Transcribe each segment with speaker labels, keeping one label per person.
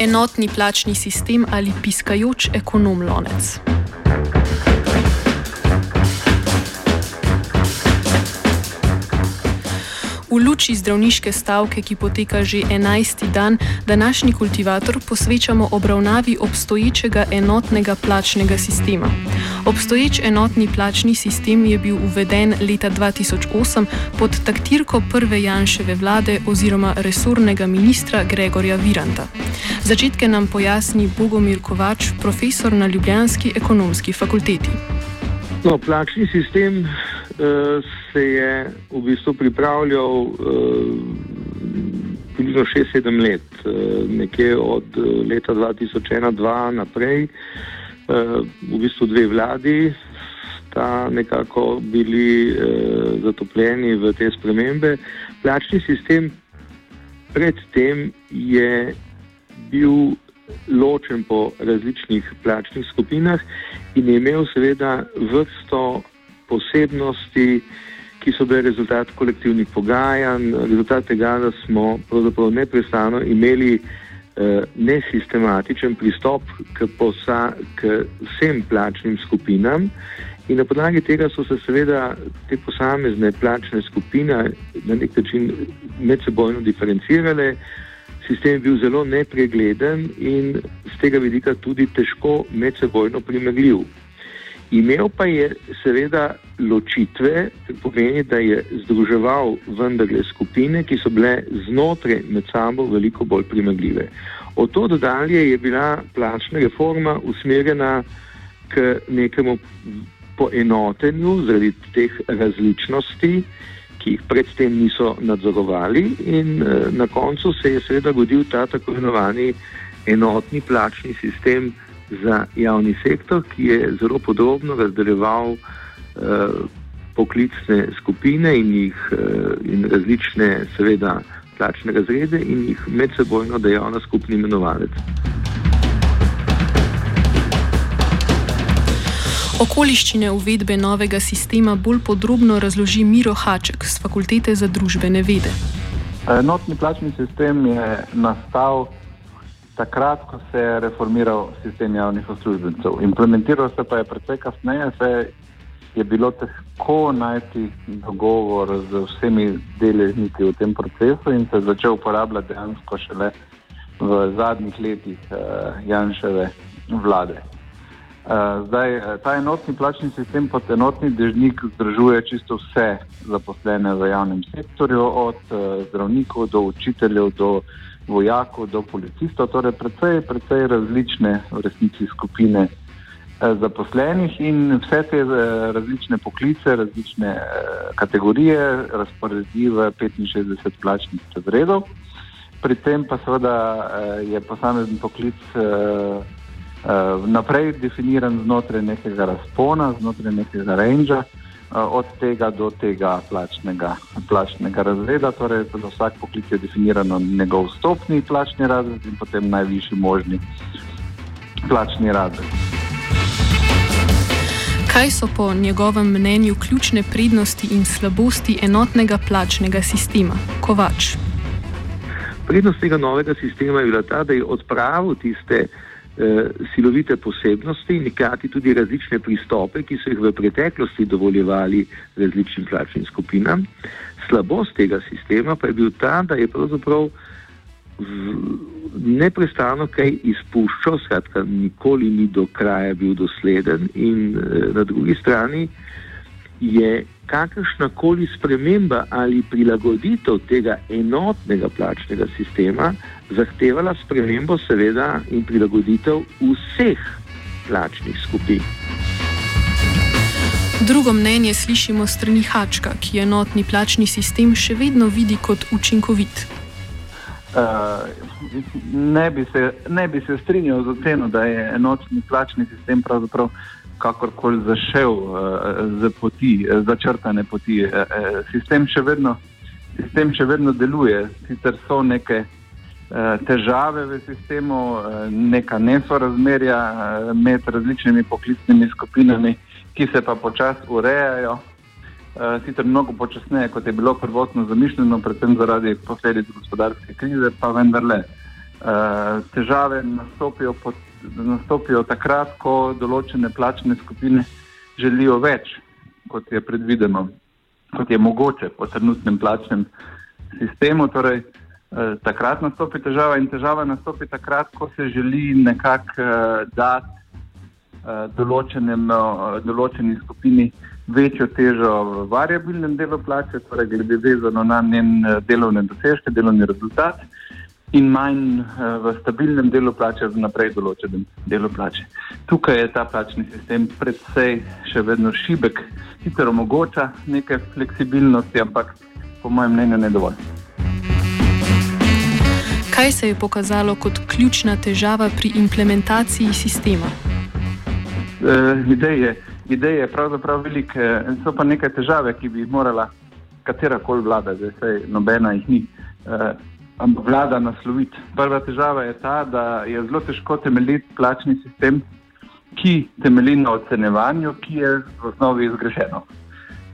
Speaker 1: Enotni plačni sistem ali piskajoč ekonom lonec. V luči zdravniške stavke, ki poteka že 11. dan, današnji kultivator posvečamo obravnavi obstoječega enotnega plačnega sistema. Obstoječ enotni plačni sistem je bil uveden leta 2008 pod taktirko prve Janševe vlade oziroma resornega ministra Gregorja Viranta. Začetke nam pojasni Bogomir Kovač, profesor na Ljubljanski ekonomski fakulteti.
Speaker 2: No, plačni sistem se je v bistvu pripravljal uh, približno 6-7 let, uh, nekje od leta 2001-2002 naprej. V bistvu dve vladi sta nekako bili uh, zatopljeni v te spremembe. Plačni sistem predtem je bil ločen po različnih plačnih skupinah in je imel seveda vrsto posebnosti, ki so bile rezultat kolektivnih pogajanj, rezultat tega, da smo pravzaprav neprestano imeli eh, nesistematičen pristop k, posa, k vsem plačnim skupinam. In na podlagi tega so se seveda te posamezne plačne skupine na nek način medsebojno diferencirale. Sistem je bil zelo nepregleden in z tega vidika tudi težko medsebojno primerljiv. Imel pa je seveda ločitve, kar pomeni, da je združeval vendarle skupine, ki so bile znotraj med sabo veliko bolj primerljive. Od to dalje je bila plačna reforma usmerjena k nekemu poenotenju zaradi teh različnosti, ki jih predtem niso nadzorovali, in uh, na koncu se je seveda godil ta tako imenovani enotni plačni sistem za javni sektor, ki je zelo podrobno razdeljeval uh, poklicne skupine in, jih, uh, in različne, seveda, plačne razrede in jih medsebojno dejal na skupni imenovalec.
Speaker 1: Okoliščine uvedbe novega sistema bolj podrobno razloži Miro Haček z Fakultete za družbene vede.
Speaker 3: Enotni plačni sistem je nastal takrat, ko se je reformiral sistem javnih uslužbencev. Implementiral se pa je precej kasneje, saj je bilo težko najti dogovor z vsemi deležniki v tem procesu in se je začel uporabljati dejansko šele v zadnjih letih uh, Janševe vlade. Eh, zdaj, eh, ta enotni plačni sistem kot enotni dežnik združuje čisto vse zaposlene v javnem sektorju, od eh, zdravnikov do učiteljev, do vojakov, do policistov, torej precej, precej različne v resnici skupine zaposlenih in vse te različne poklice, različne kategorije razporedi v 65 plačnih razredov. Pri tem pa seveda je posamezen poklic naprej definiran znotraj nekega razpona, znotraj nekega range, uh, od tega do tega plačnega, plačnega razreda. Torej, za vsak poklic je definirano njegov stopni plačni razred in potem najvišji možni plačni razred.
Speaker 1: Kaj so po njegovem mnenju ključne prednosti in slabosti enotnega plačnega sistema? Kovač.
Speaker 2: Prednost tega novega sistema je bila ta, da je odpravil tiste uh, Eh, silovite posebnosti in hkrati tudi različne pristope, ki so jih v preteklosti dovoljevali različnim plačnim skupinam. slabost tega sistema pa je bil ta, da je pravzaprav neprestano kaj izpuščal, skratka, nikoli ni do kraja bil dosleden, in eh, na drugi strani je kakršna koli sprememba ali prilagoditev tega enotnega plačnega sistema zahtevala spremembo, seveda, in prilagoditev vseh plačnih skupin.
Speaker 1: Drugo mnenje slišimo strani Hačka, ki enotni plačni sistem še vedno vidi kot učinkovit.
Speaker 3: Uh, ne, bi se, ne bi se strinjal z oceno, da je enotni plačni sistem pravzaprav kakorkoli zašel uh, z poti, uh, začrtane poti. Uh, sistem, še vedno, sistem še vedno deluje, sicer so neke težave v sistemu, neka nesorazmerja med različnimi poklicnimi skupinami, ki se pa počasi urejajo. Sicer mnogo počasneje, kot je bilo prvotno zamišljeno, predvsem zaradi posledic gospodarske krize, pa vendarle. Težave nastopijo, pod, nastopijo takrat, ko določene plačne skupine želijo več, kot je predvideno, kot je mogoče po trenutnem plačnem sistemu. Torej, uh, takrat nastopi težava in težava nastopi takrat, ko se želi nekako uh, dati uh, določeni skupini večjo težo v variabilnem delu plače, torej glede vezano na njen eh, delovne dosežke, delovni rezultat in manj eh, v stabilnem delu plače, v naprej določenem delu plače. Tukaj je ta plačni sistem predvsej še vedno šibek, sicer omogoča nekaj fleksibilnosti, ampak po mojem mnenju ne dovolj.
Speaker 1: Kaj se je pokazalo kot ključna težava pri implementaciji sistema?
Speaker 3: Uh, ideje ideje pravzaprav velike, so pa neke težave, ki bi jih morala katerakoli vlada, zdaj nobena jih ni, eh, vlada nasloviti. Prva težava je ta, da je zelo težko temeljiti plačni sistem, ki temelji na ocenevanju, ki je v osnovi zgrešeno.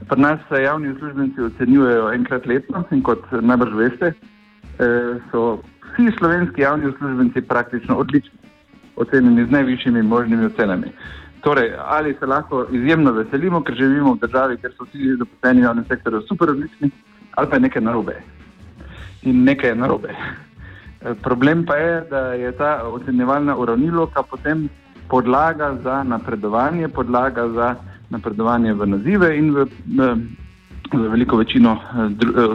Speaker 3: Pri nas se javni uslužbenci ocenjujejo enkrat letno in kot najbrž veste, eh, so vsi slovenski javni uslužbenci praktično odlični, ocenjeni z najvišjimi možnimi ocenami. Torej, ali se lahko izjemno veselimo, ker živimo v državi, kjer so vsi zaposleni v javnem sektorju super odlični, ali pa je nekaj narobe. In nekaj je narobe. Eh, problem pa je, da je ta ocenjevalna uravnilovka potem podlaga za napredovanje, podlaga za napredovanje v nazive in v, v, v veliko večino eh,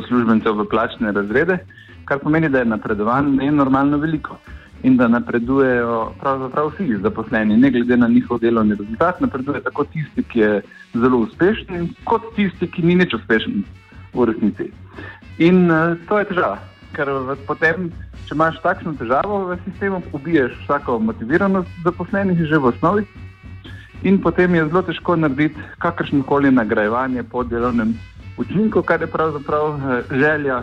Speaker 3: službencev v plačne razrede, kar pomeni, da je napredovanje nenormalno veliko in da napredujejo pravzaprav vsi zaposleni, ne glede na njihov delovni rezultat. Napreduje tako tisti, ki je zelo uspešen, kot tisti, ki ni nič uspešen v resnici. In uh, to je težava, ker potem, če imaš takšno težavo v sistemu, ubiješ vsako motiviranost zaposlenih že v osnovi. In potem je zelo težko narediti kakršno koli nagrajevanje po delovnem učinku, kar je pravzaprav eh, želja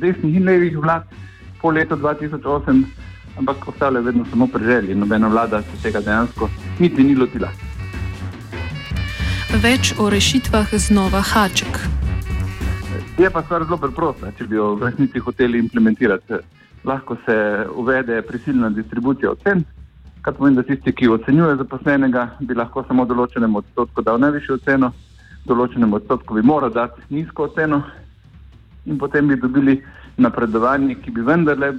Speaker 3: desnih in levih vlad po letu 2008 ampak ostale vedno samo pri želji. Nobena vlada se tega dejansko niti ni lotila.
Speaker 1: Več o rešitvah znova haček.
Speaker 3: Je pa stvar zelo preprosta, če bi jo v resnici hoteli implementirati. Lahko se uvede prisilna distribucija ocen, kar pomeni, da tisti, ki ocenjuje zaposlenega, bi lahko samo določenemu odstotku dal najvišjo oceno, določenemu odstotku bi moral dati nizko oceno in potem bi dobili napredovanje, ki bi vendarle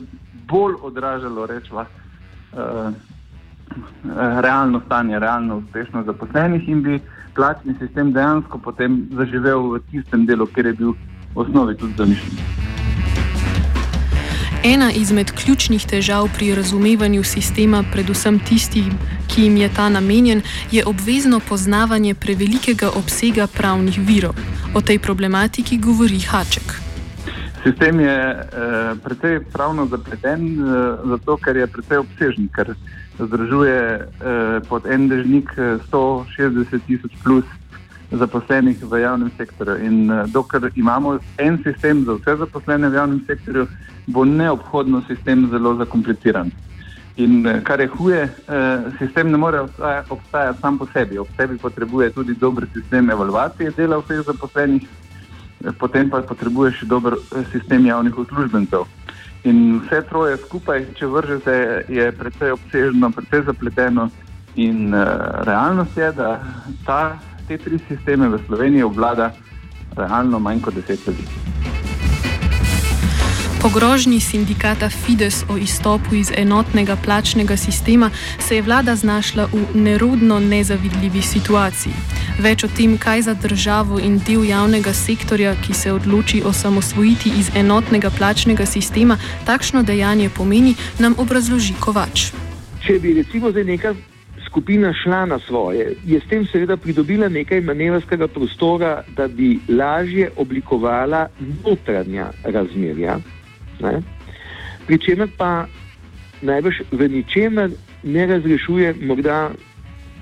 Speaker 3: bolj odražalo rečva, uh, realno stanje, realno uspešnost zaposlenih in bi plačni sistem dejansko potem zaživel v tistem delu, kjer je bil osnovi tudi zamišljen.
Speaker 1: Ena izmed ključnih težav pri razumevanju sistema, predvsem tistim, ki jim je ta namenjen, je obvezno poznavanje prevelikega obsega pravnih virov. O tej problematiki govori Haček.
Speaker 3: Sistem je eh, precej pravno zapleten, eh, zato ker je precej obsežen, ker združuje eh, pod en dežnik 160 eh, tisoč plus zaposlenih v javnem sektorju. In eh, dokler imamo en sistem za vse zaposlene v javnem sektorju, bo neobhodno sistem zelo zakompliciran. In eh, kar je huje, eh, sistem ne more obstajati sam po sebi. Ob sebi potrebuje tudi dober sistem evalvacije dela vseh zaposlenih potem pa potrebuješ dober eh, sistem javnih uslužbencev. In vse troje skupaj, če vržete, je precej obsežno, precej zapleteno. In uh, realnost je, da ta, te tri sisteme v Sloveniji obvlada realno manj kot deset ljudi.
Speaker 1: Po grožnji sindikata Fides o izstopu iz enotnega plačnega sistema se je vlada znašla v nerodno nezavidljivi situaciji. Več o tem, kaj za državo in del javnega sektorja, ki se odloči osamosvojiti iz enotnega plačnega sistema, takšno dejanje pomeni, nam obrazloži Kovač.
Speaker 2: Če bi recimo zdaj neka skupina šla na svoje, je s tem seveda pridobila nekaj manevrskega prostora, da bi lažje oblikovala notranja razmerja. Ne? Pri čemer pa najbrž v ničemer ne razrešuje morda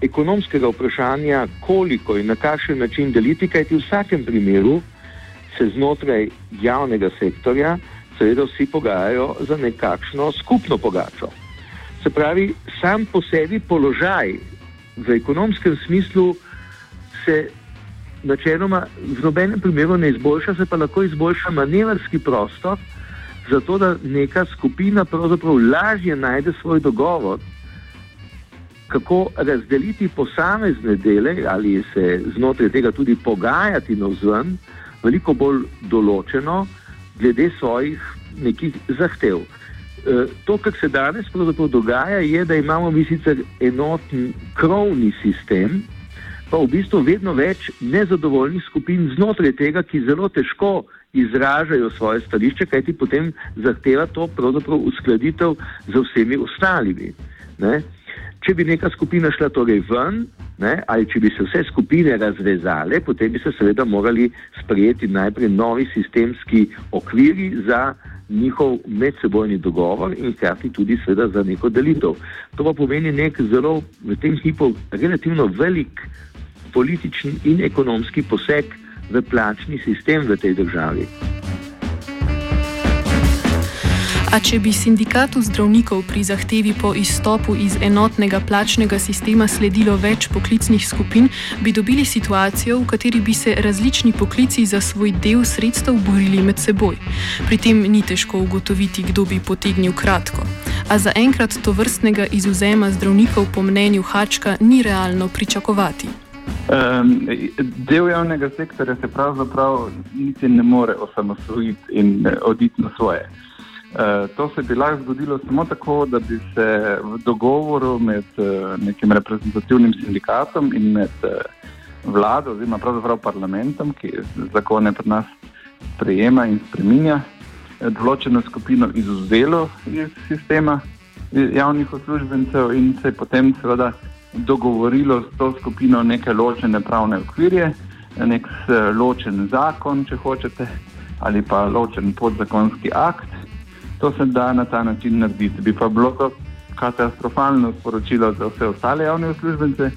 Speaker 2: ekonomskega vprašanja, koliko in na kakšen način deliti, kajti v vsakem primeru se znotraj javnega sektorja seveda vsi pogajajo za nekakšno skupno pogačo. Se pravi, sam po sebi položaj v ekonomskem smislu se načeloma v nobenem primeru ne izboljša, se pa lahko izboljša manevrski prostor, zato da neka skupina pravzaprav lažje najde svoj dogovor, kako razdeliti posamezne dele ali se znotraj tega tudi pogajati na vzven, veliko bolj določeno, glede svojih nekih zahtev. E, to, kar se danes pravzaprav dogaja, je, da imamo mi sicer enoten krovni sistem, pa v bistvu vedno več nezadovoljnih skupin znotraj tega, ki zelo težko izražajo svoje stališče, kajti potem zahteva to pravzaprav uskladitev z vsemi ostalimi. Ne? Če bi neka skupina šla torej ven, ne, ali če bi se vse skupine razvezale, potem bi se seveda morali sprejeti najprej novi sistemski okviri za njihov medsebojni dogovor in hkrati tudi seveda za neko delitev. To pa pomeni nek zelo v tem hipu relativno velik politični in ekonomski poseg v plačni sistem v tej državi.
Speaker 1: A če bi sindikatu zdravnikov pri zahtevi po izstopu iz enotnega plačnega sistema sledilo več poklicnih skupin, bi dobili situacijo, v kateri bi se različni poklici za svoj del sredstev borili med seboj. Pri tem ni težko ugotoviti, kdo bi potegnil kratko. A zaenkrat to vrstnega izuzema zdravnikov po mnenju Hačka ni realno pričakovati.
Speaker 3: Um, del javnega sektorja se pravzaprav niti ne more osamosvojiti in oditi na svoje. Uh, to se bi lahko zgodilo samo tako, da bi se v dogovoru med uh, nekim reprezentativnim sindikatom in med uh, vlado, oziroma pravzaprav parlamentom, ki zakone pri nas sprejema in spreminja, določeno skupino izuzelo iz sistema javnih uslužbencev in se potem seveda dogovorilo s to skupino neke ločene pravne okvirje, nek ločen zakon, če hočete, ali pa ločen podzakonski akt. To se da na ta način narediti. Bi pa bilo to katastrofalno sporočilo za vse ostale javne uslužbence,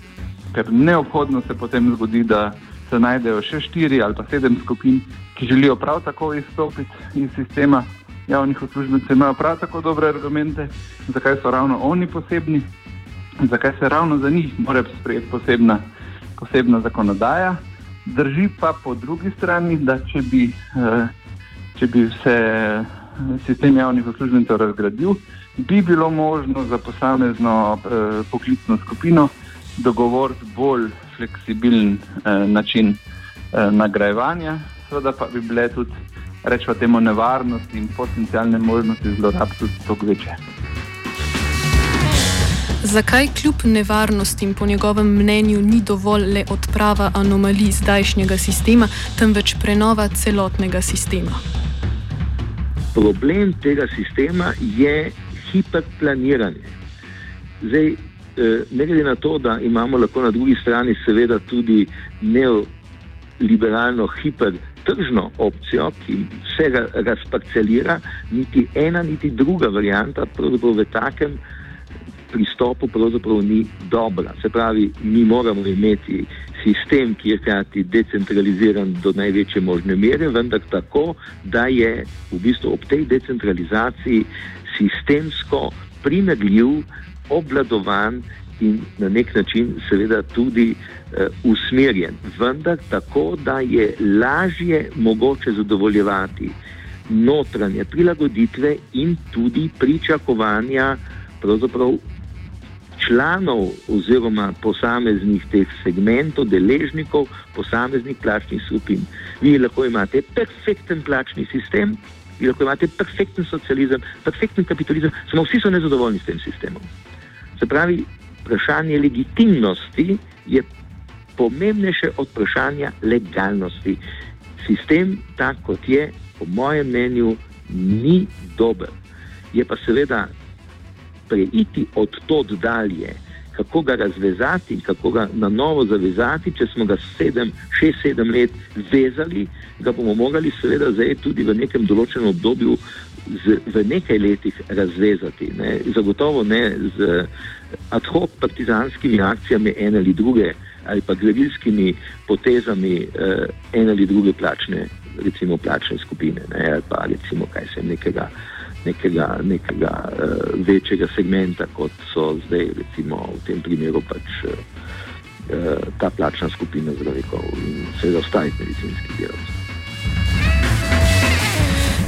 Speaker 3: ker neobhodno se potem zgodi, da se najdejo še štiri ali pa sedem skupin, ki želijo prav tako izstopiti iz sistema javnih uslužbencev, imajo prav tako dobre argumente, zakaj so ravno oni posebni zakaj se ravno za njih mora sprejeti posebna, posebna zakonodaja. Drži pa po drugi strani, da če bi, eh, če bi se sistem javnih uslužbencev razgradil, bi bilo možno za posamezno eh, poklicno skupino dogovoriti bolj fleksibilen eh, način nagrajevanja, seveda pa bi bile tudi, rečemo, temu nevarnosti in potencijalne možnosti zlorab tudi toliko večje.
Speaker 1: Zakaj kljub nevarnostim po njegovem mnenju ni dovolj le odprava anomalij zdajšnjega sistema, temveč prenova celotnega sistema?
Speaker 2: Problem tega sistema je hiperplaniranje. Zdaj, eh, ne glede na to, da imamo lahko na drugi strani seveda tudi neoliberalno hipertržno opcijo, ki vse razparcelira, niti ena, niti druga varijanta v takem pristopu pravzaprav ni dobra. Se pravi, mi moramo imeti sistem, ki je hkrati decentraliziran do največje možne mere, vendar tako, da je v bistvu ob tej decentralizaciji sistemsko primerljiv, obvladovan in na nek način seveda tudi uh, usmerjen. Vendar tako, da je lažje mogoče zadovoljevati notranje prilagoditve in tudi pričakovanja pravzaprav članov oziroma posameznih teh segmentov, deležnikov, posameznih plačnih skupin. Vi lahko imate perfekten plačni sistem, vi lahko imate perfekten socializem, perfekten kapitalizem, samo vsi so nezadovoljni s tem sistemom. Se pravi, vprašanje legitimnosti je pomembnejše od vprašanja legalnosti. Sistem, tak kot je, po mojem mnenju, ni dober. Je pa seveda preiti od tod dalje, kako ga razvezati, kako ga na novo zavezati, če smo ga sedem, šest, sedem let vezali, ga bomo mogli seveda zdaj tudi v nekem določenem obdobju z, v nekaj letih razvezati. Ne. Zagotovo ne z ad hoc partizanskimi akcijami ene ali druge ali pa grevilskimi potezami eh, ene ali druge plačne, recimo plačne skupine ne, ali pa recimo kaj se nekega nekega, nekega uh, večjega segmenta, kot so zdaj, recimo v tem primeru, pač uh, ta plačna skupina zdravnikov in seveda ostalih medicinskih delavcev.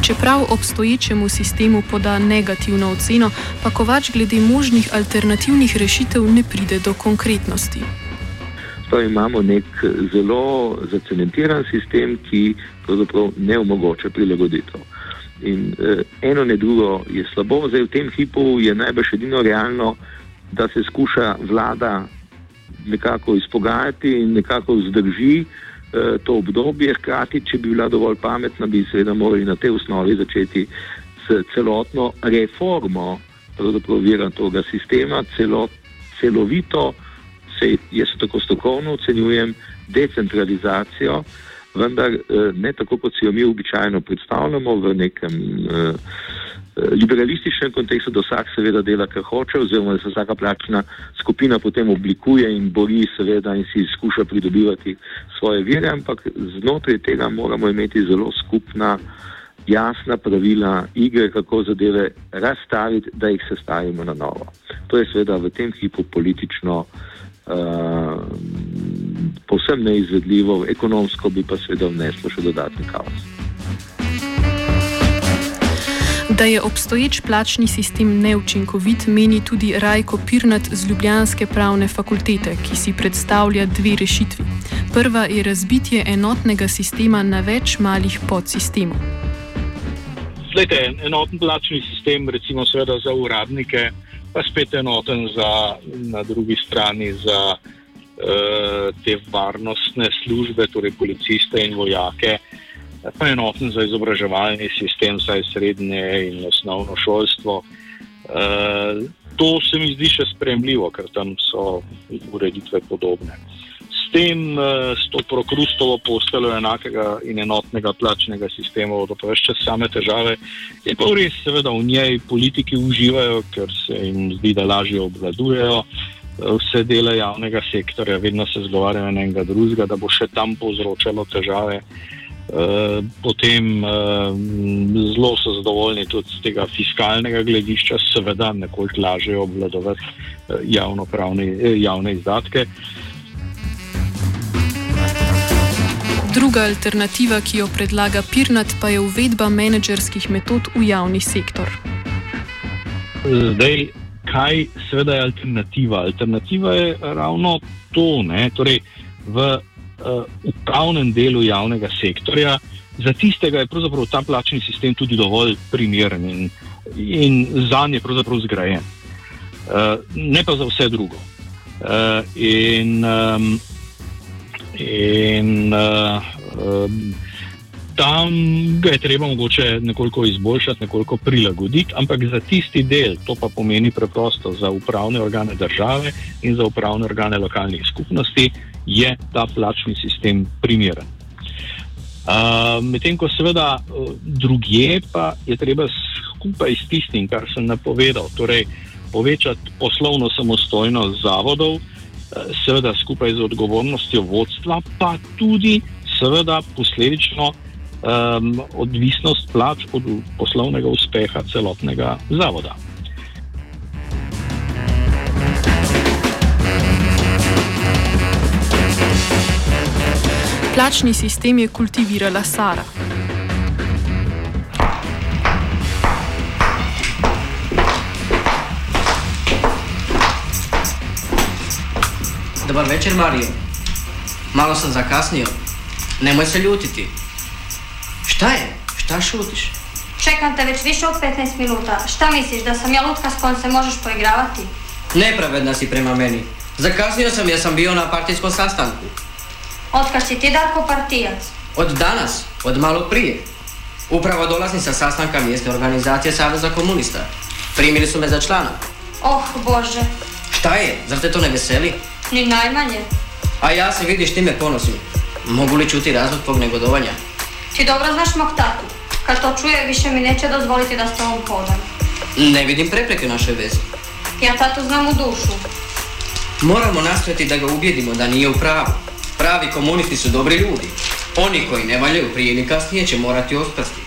Speaker 1: Čeprav obstoječemu sistemu poda negativno oceno, pa Kovač glede možnih alternativnih rešitev ne pride do konkretnosti.
Speaker 2: To imamo nek zelo zacementiran sistem, ki pravzaprav ne omogoča prilagoditev. In eh, eno ne drugo je slabo, zdaj v tem hipu je najbrž edino realno, da se skuša vlada nekako izpogajati in nekako vzdrži eh, to obdobje. Hkrati, če bi bila dovolj pametna, bi seveda morali na tej osnovi začeti s celotno reformo tega sistema, celo, celovito, se, jaz tako strokovno ocenjujem, decentralizacijo vendar eh, ne tako, kot si jo mi običajno predstavljamo v nekem eh, eh, liberalističnem kontekstu, da vsak seveda dela, kar hoče, oziroma da se vsaka plačna skupina potem oblikuje in bori seveda in si skuša pridobivati svoje vire, ampak znotraj tega moramo imeti zelo skupna, jasna pravila igre, kako zadeve razstaviti, da jih sestavimo na novo. To je seveda v tem hipu politično uh, povsem neizvedljivo, ekonomsko bi pa seveda vneslo še dodatni kaos.
Speaker 1: Da je obstoječ plačni sistem neučinkovit, meni tudi Rajko Pirnat z Ljubljanske pravne fakultete, ki si predstavlja dve rešitvi. Prva je razbitje enotnega sistema na več malih podsistemov.
Speaker 4: Slejte, enoten plačni sistem, recimo seveda za uradnike, pa spet enoten za, na drugi strani za te varnostne službe, torej policiste in vojake, pa enoten za izobraževalni sistem, saj srednje in osnovno šolstvo. Uh, to se mi zdi še spremljivo, ker tam so ureditve podobne. S tem, uh, s to prokrustovo posteljo enakega in enotnega plačnega sistema, da pa več čas same težave, je pa res, seveda, v njej politiki uživajo, ker se jim zdi, da lažje obvladujejo. Vse dele javnega sektorja, vedno se zgovarjajo enega drugega, da bo še tam povzročalo težave. Potem zelo so zadovoljni tudi z tega fiskalnega gledišča, seveda, nekoliko lažje obvladovati javne izdatke.
Speaker 1: Druga alternativa, ki jo predlaga Pirnat, pa je uvedba menedžerskih metod v javni sektor.
Speaker 4: Zdaj, kaj seveda je alternativa? Alternativa je ravno to, ne? torej v uh, upravnem delu javnega sektorja, za tistega je pravzaprav ta plačni sistem tudi dovolj primeren in, in za nje pravzaprav zgrajen. Uh, ne pa za vse drugo. Uh, in um, In uh, um, tam ga je treba mogoče nekoliko izboljšati, nekoliko prilagoditi, ampak za tisti del, to pa pomeni preprosto za upravne organe države in za upravne organe lokalnih skupnosti, je ta plačni sistem primeren. Uh, Medtem ko seveda uh, drugje pa je treba skupaj s tistim, kar sem napovedal, torej povečati poslovno samostojnost zavodov, seveda skupaj z odgovornostjo vodstva, pa tudi seveda posledično um, odvisnost plač od poslovnega uspeha celotnega zavoda.
Speaker 1: Plačni sistem je kultivirala Sara.
Speaker 5: Dobar večer, Mario. Malo sam zakasnio. Nemoj se ljutiti. Šta je? Šta šutiš?
Speaker 6: Čekam te već više od 15 minuta. Šta misliš, da sam ja lutka s kojom se možeš poigravati?
Speaker 5: Nepravedna si prema meni. Zakasnio sam jer sam bio na partijskom sastanku.
Speaker 6: Otkad si ti Darko partijac?
Speaker 5: Od danas, od malo prije. Upravo dolazim sa sastanka mjesne organizacije Saveza komunista. Primili su me za člana.
Speaker 6: Oh, Bože,
Speaker 5: Šta je? Zar te to ne veseli?
Speaker 6: ni najmanje.
Speaker 5: A ja se vidiš time ponosim. Mogu li čuti razlog tvog negodovanja?
Speaker 6: Ti dobro znaš mog tatu. Kad to čuje, više mi neće dozvoliti da s tobom hodam.
Speaker 5: Ne vidim prepreke našoj vezi.
Speaker 6: Ja tatu znam u dušu.
Speaker 5: Moramo nastojati da ga ubijedimo da nije u pravu. Pravi komunisti su dobri ljudi. Oni koji ne valjaju prije ili kasnije će morati osprsti.